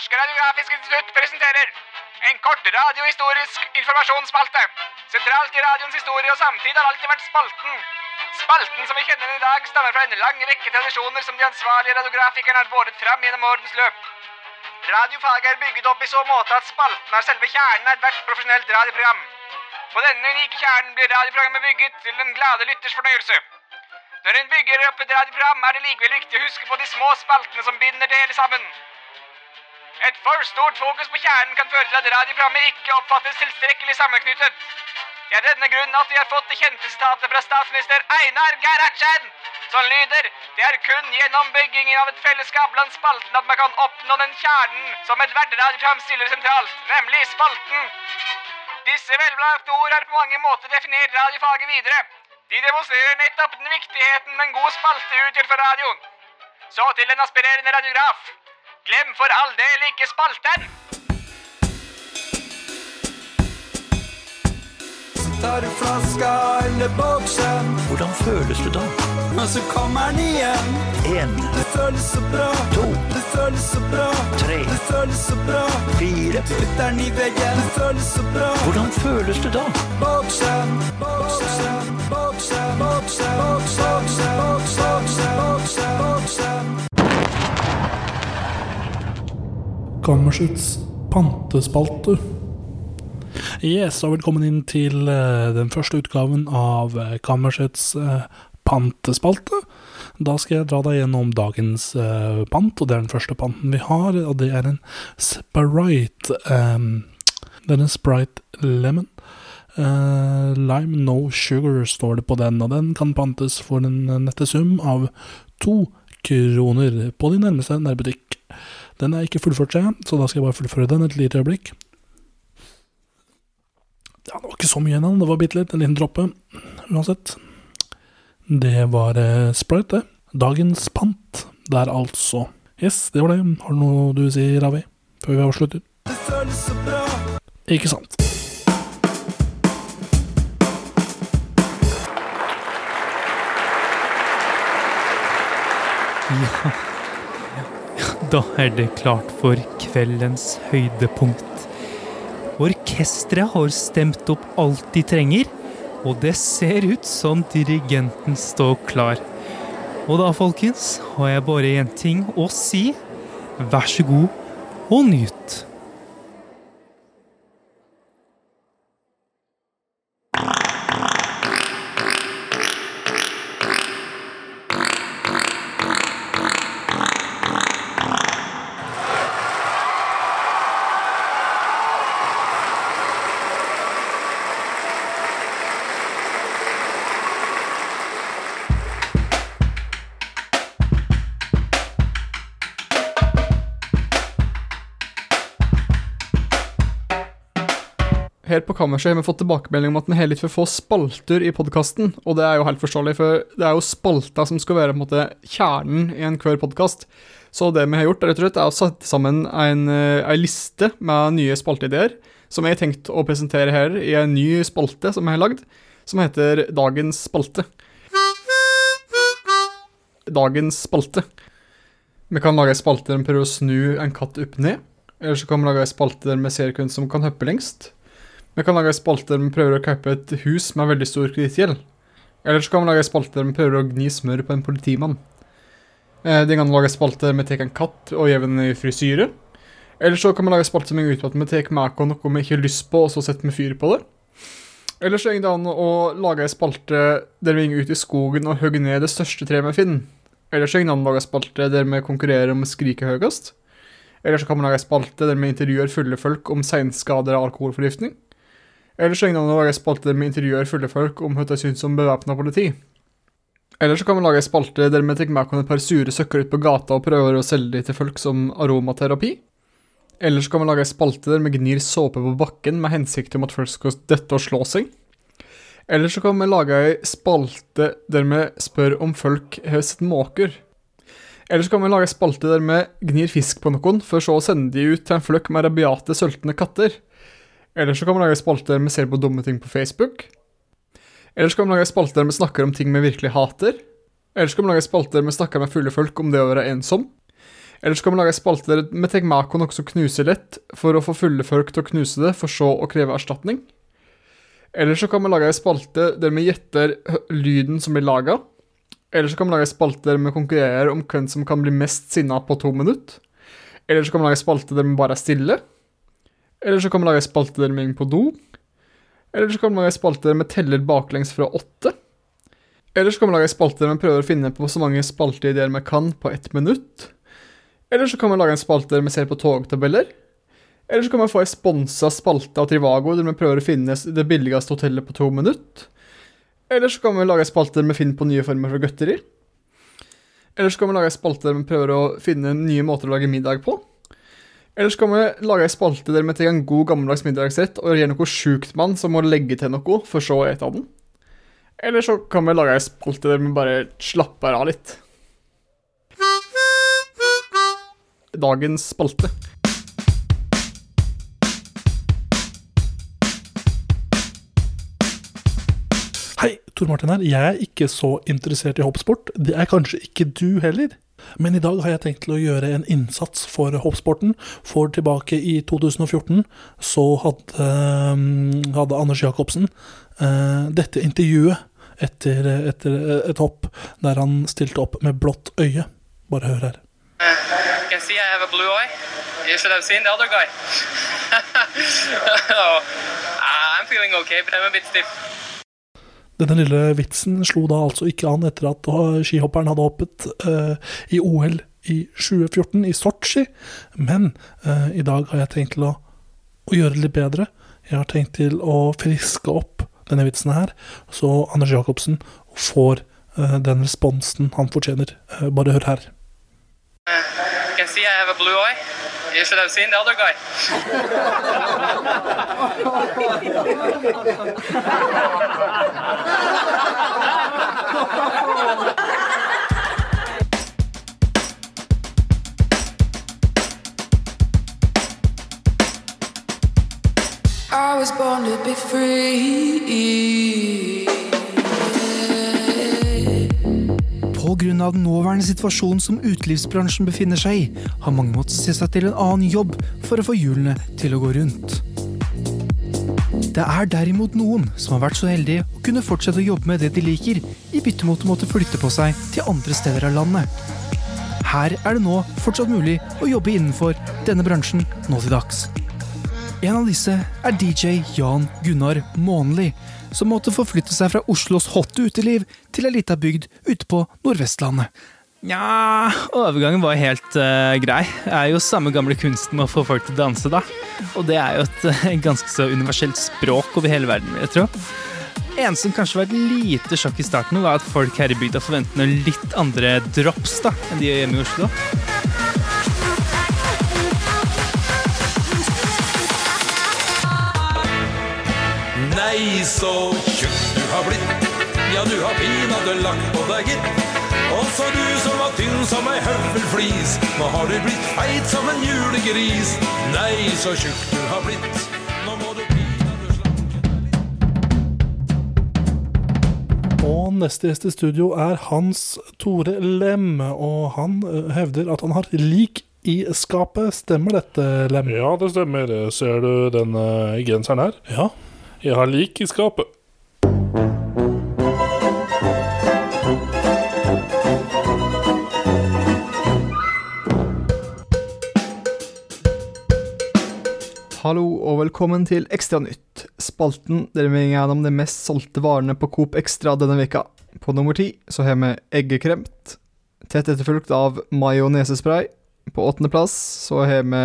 Norsk Radiografisk Institutt presenterer en kort radiohistorisk informasjonsspalte. Sentralt i radioens historie og samtid har alltid vært spalten. Spalten som vi kjenner den i dag, stammer fra en lang rekke tradisjoner som de ansvarlige radiografikerne har båret fram gjennom årens løp. Radiofaget er bygget opp i så måte at spalten er selve kjernen av ethvert profesjonelt radioprogram. På denne unike kjernen blir radioprogrammet bygget til den glade lytters fornøyelse. Når en bygger opp et radioprogram, er det likevel viktig å huske på de små spaltene som binder det hele sammen. Et for stort fokus på kjernen kan føre til at radioprogrammet ikke oppfattes tilstrekkelig sammenknyttet. Det er denne grunnen at vi har fått det kjente sitatet fra statsminister Einar Gerhardsen, som lyder Det er kun gjennom byggingen av et fellesskap blant spaltene at man kan oppnå den kjernen som ethvert radioprogram stiller sentralt, nemlig spalten. Disse velvalgte ord har på mange måter definert radiofaget videre. De demonstrerer nettopp den viktigheten en god spalte utgjør for radioen. Så til en aspirerende radiograf. Glem for all del ikke spalten! Så tar du flaska eller boksen, Hvordan føles det da? Men så kommer den igjen. En, Det føles så bra, to, det føles så bra, tre, det føles så bra. fire. Putter den i veggen, det føles så bra. Hvordan føles det da? Boksen, boksen, boksen, boksen, boksen, Kammersets pantespalte. Yes, og velkommen inn til eh, den første utgaven av eh, Kammersets eh, pantespalte. Da skal jeg dra deg gjennom dagens eh, pant, og det er den første panten vi har, og det er en Sprite. Um, det er en Sprite Lemon. Uh, lime no sugar står det på den, og den kan pantes for en nette sum av to kroner på din nærmeste nærbutikk. Den er ikke fullført, ser så da skal jeg bare fullføre den et lite øyeblikk. Ja, det var ikke så mye igjen, det var bitte litt, en liten droppe. Uansett. Det var eh, Sprite, det. Dagens pant der, altså. Yes, det var det. Har du noe du vil si, Ravi, før vi avslutter? Det føles så bra. Ikke sant? Da er det klart for kveldens høydepunkt. Orkesteret har stemt opp alt de trenger, og det ser ut som dirigenten står klar. Og da, folkens, har jeg bare én ting å si. Vær så god og nyt. Helt på kammerset har vi fått tilbakemelding om at vi har litt for få spalter i podkasten, og det er jo helt forståelig, for det er jo spalta som skal være måte kjernen i enhver podkast. Så det vi har gjort, rett og slett, er å sette sammen en, eh, en liste med nye spalteideer, som jeg har tenkt å presentere her i en ny spalte som jeg har lagd, som heter Dagens spalte. Dagens spalte. Vi kan lage en spalte der vi prøver å snu en katt opp ned, eller så kan vi lage en spalte der vi ser hvem som kan hoppe lengst. Vi kan lage en spalte der vi prøver å kjøpe et hus med veldig stor kredittgjeld. Eller så kan vi lage en spalte der vi prøver å gni smør på en politimann. Eh, Det kan lage en spalte der vi tar en katt og gir den i frisyre. Eller så kan vi lage en spalte som går ut på at vi tar med oss noe vi ikke har lyst på, og så setter vi fyr på det. Eller så går det an å lage en spalte der vi går ut i skogen og hogger ned det største treet vi finner. Eller så går det an å lage en spalte der vi konkurrerer om å skrike høyest. Eller så kan vi lage en spalte der vi intervjuer fulle folk om seinskader av alkoholforgiftning. Eller så det å lage spalter vi intervjuer fulle folk om hva de syns om bevæpna politi. Eller så kan vi lage en spalte der vi tar med oss et par sure søkker ut på gata og prøver å selge dem til folk som aromaterapi. Eller så kan vi lage en spalte der vi gnir såpe på bakken med hensikt om at folk skal dette og slå seg. Eller så kan vi lage ei spalte der vi spør om folk har sett måker. Eller så kan vi lage en spalte der vi gnir fisk på noen, for så å sende de ut til en fløkk med rabiate, sultne katter. Eller så kan vi lage en spalte der vi ser på dumme ting på Facebook. Eller så kan vi lage en spalte der vi snakker om ting vi virkelig hater. Eller så kan vi lage en spalte der vi snakker med fulle folk om det å være ensom. Eller så kan vi lage spalter vi tar med oss noe som knuser lett, for å få fulle folk til å knuse det, for så å kreve erstatning. Eller så kan vi lage ei spalte der vi gjetter lyden som blir laga. Eller så kan vi lage ei spalte der vi konkurrerer om hvem som kan bli mest sinna på to minutter. Eller så kan vi lage ei spalte der vi bare er stille. Eller så kan man lage ei spalte der vi på do. Eller så kan man lage spalter med teller baklengs fra åtte. Eller så kan man lage spalter vi prøver å finne på så mange spalteideer man kan på ett minutt. Eller så kan man lage en spalte der man ser på togtabeller. Eller så kan man få ei sponsa spalte av Trivago der man prøver å finne det billigste hotellet på to minutter. Eller så kan man lage ei spalte der vi finner på nye former for godteri. Eller så kan man lage ei spalte der man prøver å finne nye måter å lage middag på. Eller så kan vi lage ei spalte der vi tar en god gammeldags middagsrett og gjør noe sjukt mann som må legge til noe, for så å ete den. Eller så kan vi lage ei spalte der vi bare slapper av litt. Dagens spalte. Hei, Tor Martin her. Jeg er ikke så interessert i hoppsport. Det er kanskje ikke du heller. Men i dag har jeg tenkt til å gjøre en innsats for hoppsporten. For tilbake i 2014 så hadde, um, hadde Anders Jacobsen eh, dette intervjuet etter, etter et hopp der han stilte opp med blått øye. Bare hør her. You can see I have a blue eye. You should have seen the other guy. oh, I'm feeling okay, but I'm a. Denne lille vitsen slo da altså ikke an etter at skihopperen hadde hoppet eh, i OL i 2014 i Sotsji. Men eh, i dag har jeg tenkt til å, å gjøre det litt bedre. Jeg har tenkt til å friske opp denne vitsen her, så Anders Jacobsen får eh, den responsen han fortjener. Eh, bare hør her. Can see I have a blue eye. You should have seen the other guy. I was born to be free. Av den nåværende situasjonen som utelivsbransjen befinner seg i, har mange måttet se seg til en annen jobb for å få hjulene til å gå rundt. Det er derimot noen som har vært så heldige å kunne fortsette å jobbe med det de liker, i bytte mot å måtte flytte på seg til andre steder av landet. Her er det nå fortsatt mulig å jobbe innenfor denne bransjen nå til dags. En av disse er DJ Jan Gunnar Månli, som måtte forflytte seg fra Oslos hotte uteliv til ei lita bygd ute på Nordvestlandet. Nja, overgangen var helt uh, grei. Det er jo samme gamle kunsten med å få folk til å danse, da. Og det er jo et uh, ganske så universelt språk over hele verden, vil jeg tro. En som kanskje var et lite sjokk i starten, var at folk her i bygda forventer noen litt andre drops da, enn de gjør hjemme i Oslo. Nei, så tjukk du har blitt. Ja, du har pinadø lagt på deg, gitt. Også du som var tynn som ei høvelflis. Nå har du blitt feit som en julegris. Nei, så tjukk du har blitt. Nå må du pinadø slanke deg litt. Og neste gjest i studio er Hans Tore Lem, og han eh, hevder at han har lik i skapet. Stemmer dette, Lem? Ja, det stemmer. Ser du denne genseren her? Ja. Jeg har lik i skapet. Hallo og velkommen til Ekstranytt, spalten der vi går gjennom de mest solgte varene på Coop Extra denne veka. På nummer ti så har vi eggekremt, tett etterfulgt av majonesespray. På åttendeplass så har vi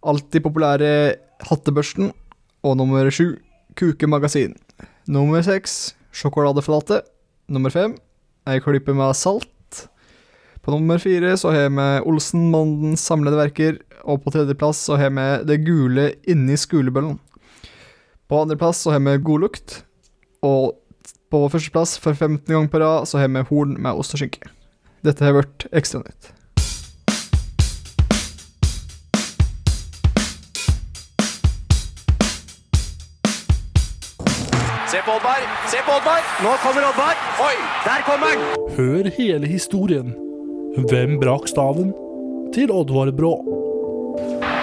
alltid populære hattebørsten. Og nummer sju kukemagasin. Nummer seks sjokoladeflate. Nummer fem ei klype med salt. På nummer fire så har vi Olsen-Mandens samlede verker, og på tredjeplass så har vi det gule inni skulebøllen. På andreplass så har vi Godlukt, og på førsteplass for 15. gang på rad så har vi Horn med ost og skinke. Dette har vært Ekstranytt. Oddvar! Se på Oddvar! Nå kommer Oddvar! Oi, der kommer han! Hør hele historien. Hvem brak staven? til Oddvar Brå.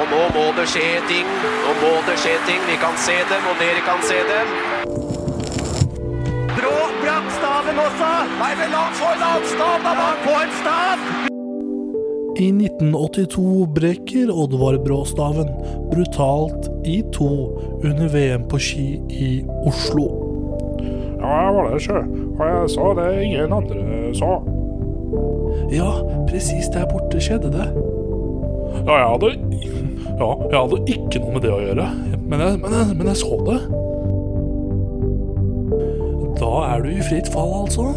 Og nå må det skje ting. Nå må det skje ting. Vi kan se dem, og dere kan se dem. Brå brakk staven også! Nei, men la han få en annen stav, da! Få en stav! I 1982 brekker Oddvar Brå staven brutalt i to under VM på ski i Oslo. Ja, jeg var der sjøl, og jeg sa det ingen andre sa. Ja, presis der borte skjedde det. Ja, jeg hadde Ja, jeg hadde ikke noe med det å gjøre, men jeg, men jeg, men jeg så det. Da er du i fritt fall, altså.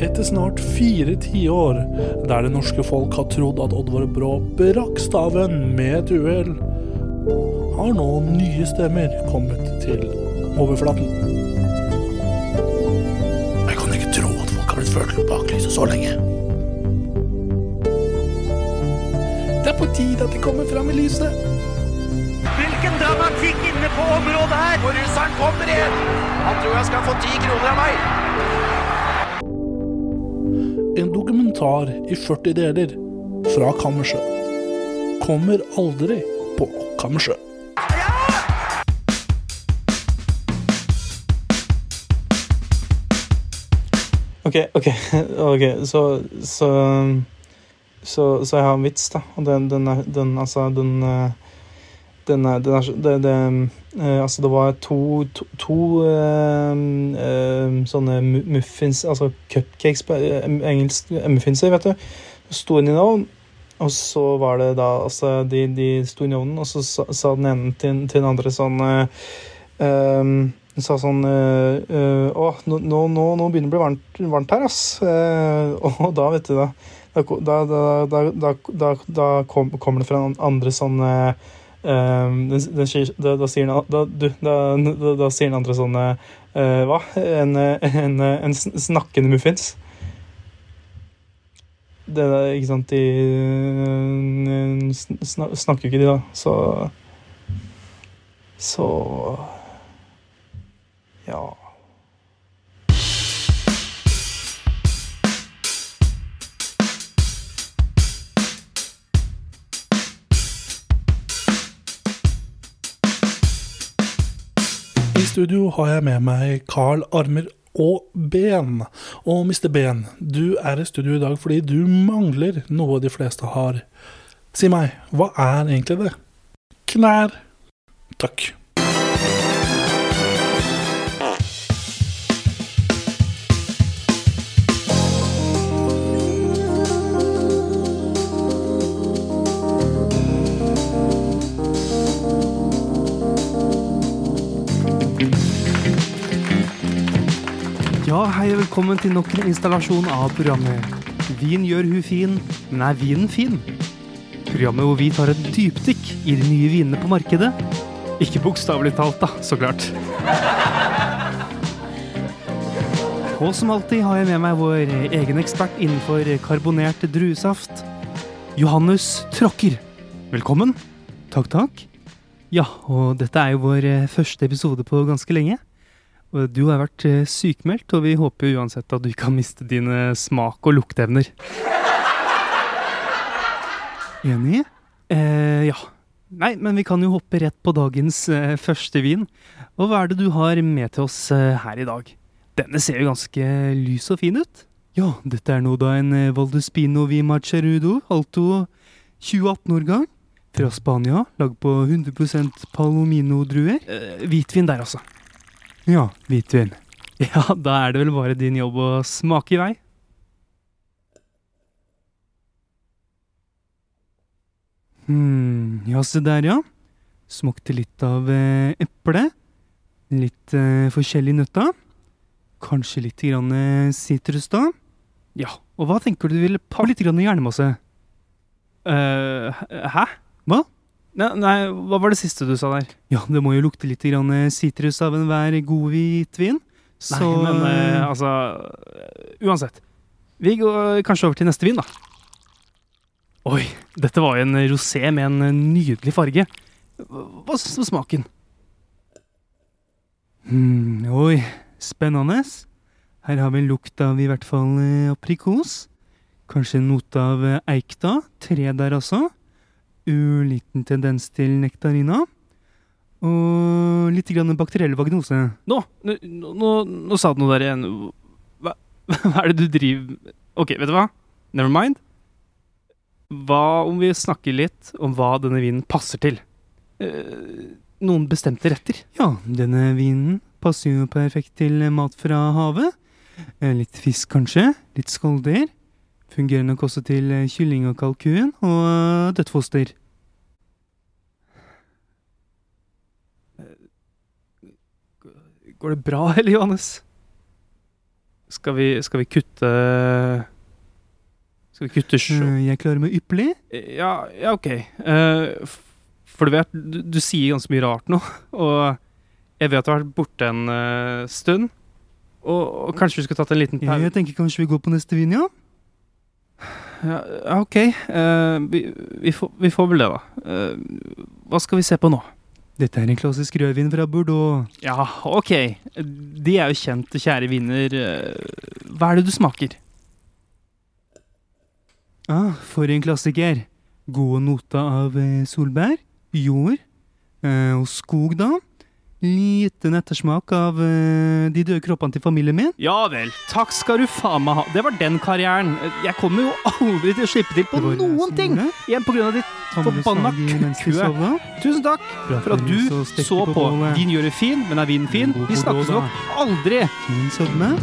Etter snart fire tiår der det norske folk har trodd at Oddvar Brå brakk staven med et uhell, har nå nye stemmer kommet til overflaten. At folk har blitt ført bak lyset så lenge. Det er på tide at de kommer fram i lyset. Hvilken dramatikk inne på området her! Og russeren kommer igjen! Han tror jeg skal få ti kroner av meg. En dokumentar i 40 deler fra Kammersjø. Kommer aldri på Kammersjø. Ok, ok, ok, så Så, så, så jeg har en vits, da. Og den, den er den, Altså, den eh, Den er, den er så- eh, Altså, det var to, to, to uh, uh, sånne muffins, altså cupcakes på engelsk, muffinser, vet du. Sto inn i en og så var det da Altså, de, de sto inn i ovnen, og så sa, sa den ene til, til den andre sånn uh, hun sa sånn øh, øh, Å, nå, nå, nå, begynner det å bli varmt, varmt her, ass. Eh, og da, vet du, da Da, da, da, da, kom, kommer det fra den andre sånn eh, eh, da, sier den, andre sånn eh, Hva? En, eh, en, eh, en snakkende muffins? Det der, ikke sant De eh, sn- sna- snakker jo ikke, de, da. Så Så ja. I studio har jeg med meg Carl Armer og Ben. Og Mr. Ben, du er i studio i dag fordi du mangler noe de fleste har. Si meg, hva er egentlig det? Knær. Takk. Ja, hei og velkommen til nok en installasjon av programmet Vin gjør hu fin, men er vinen fin? Programmet hvor vi tar et dypdykk i de nye vinene på markedet. Ikke bokstavelig talt, da, så klart. Og som alltid har jeg med meg vår egen ekspert innenfor karbonert druesaft. Johannes Tråkker. Velkommen. Takk, takk. Ja, og dette er jo vår første episode på ganske lenge. Du har vært sykemeldt, sykmeldt, og vi håper jo uansett at du ikke har mistet dine smak- og lukteevner. Enig? Eh, ja. Nei, men vi kan jo hoppe rett på dagens eh, første vin. Og hva er det du har med til oss eh, her i dag? Denne ser jo ganske lys og fin ut. Ja, dette er nå da en eh, vi Macerudo Alto 2018-årgang. Fra Spania, lagd på 100% palomino-druer. Eh, hvitvin der, altså. Ja, hvitvin. Ja, da er det vel bare din jobb å smake i vei. Hm, ja, se der, ja. Smakte litt av eh, eple. Litt eh, forskjellig nøtta. Kanskje litt grann eh, sitrus, da. Ja, og hva tenker du du ville pa litt grann hjernemasse? eh hæ? Hva? Nei, nei, hva var det siste du sa der? Ja, det må jo lukte litt eh, sitrus av enhver god hvitvin. Så Nei, men eh, altså Uansett. Vi går kanskje over til neste vin, da. Oi, dette var jo en rosé med en eh, nydelig farge. Hva syns du om smaken? Hmm, oi, spennende. Her har vi en lukt av i hvert fall eh, aprikos. Kanskje en note av eh, eik, da? Tre der altså. Ørliten tendens til nektarina. Og litt grann bakteriell vagnose. Nå, nå, nå, nå sa du noe der igjen. Hva, hva er det du driver med? Ok, vet du hva? Never mind. Hva om vi snakker litt om hva denne vinen passer til? Eh, noen bestemte retter? Ja, denne vinen passer jo perfekt til mat fra havet. Eh, Litt fisk, kanskje. Litt skolder. Fungerer nok også til kylling og kalkun og eh, dødt foster. Går det bra, eller, Johannes? Skal vi, skal vi kutte Skal vi kutte sjø... Eh, Jeg klarer meg ypperlig. Ja, ja ok. Eh, for du vet, du, du sier ganske mye rart nå, og jeg vet du har vært borte en eh, stund. Og, og kanskje vi skulle tatt en liten pause? jeg tenker kanskje vi går på neste vin, ja? Ja, ja, ok. Uh, vi, vi, får, vi får vel det, da. Uh, hva skal vi se på nå? Dette er en klassisk rødvin fra Bordeaux. Ja, ok. De er jo kjente, kjære viner. Eh, Hva er det du smaker? Ah, for en klassiker. Gode noter av eh, solbær, jord eh, og skog, da. Liten ettersmak av uh, de døde kroppene til familien min. Ja vel. Takk skal du faen meg ha. Det var den karrieren. Jeg kommer jo aldri til å slippe til på noen ting igjen på av ditt forbanna sovna. Tusen takk for at du så, så på bålet. Din gjør det fin, men er vinen fin? Vi snakkes nok aldri. Fin sødme.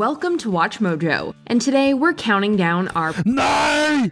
Welcome to Watch Mojo, and today we're counting down our Nei!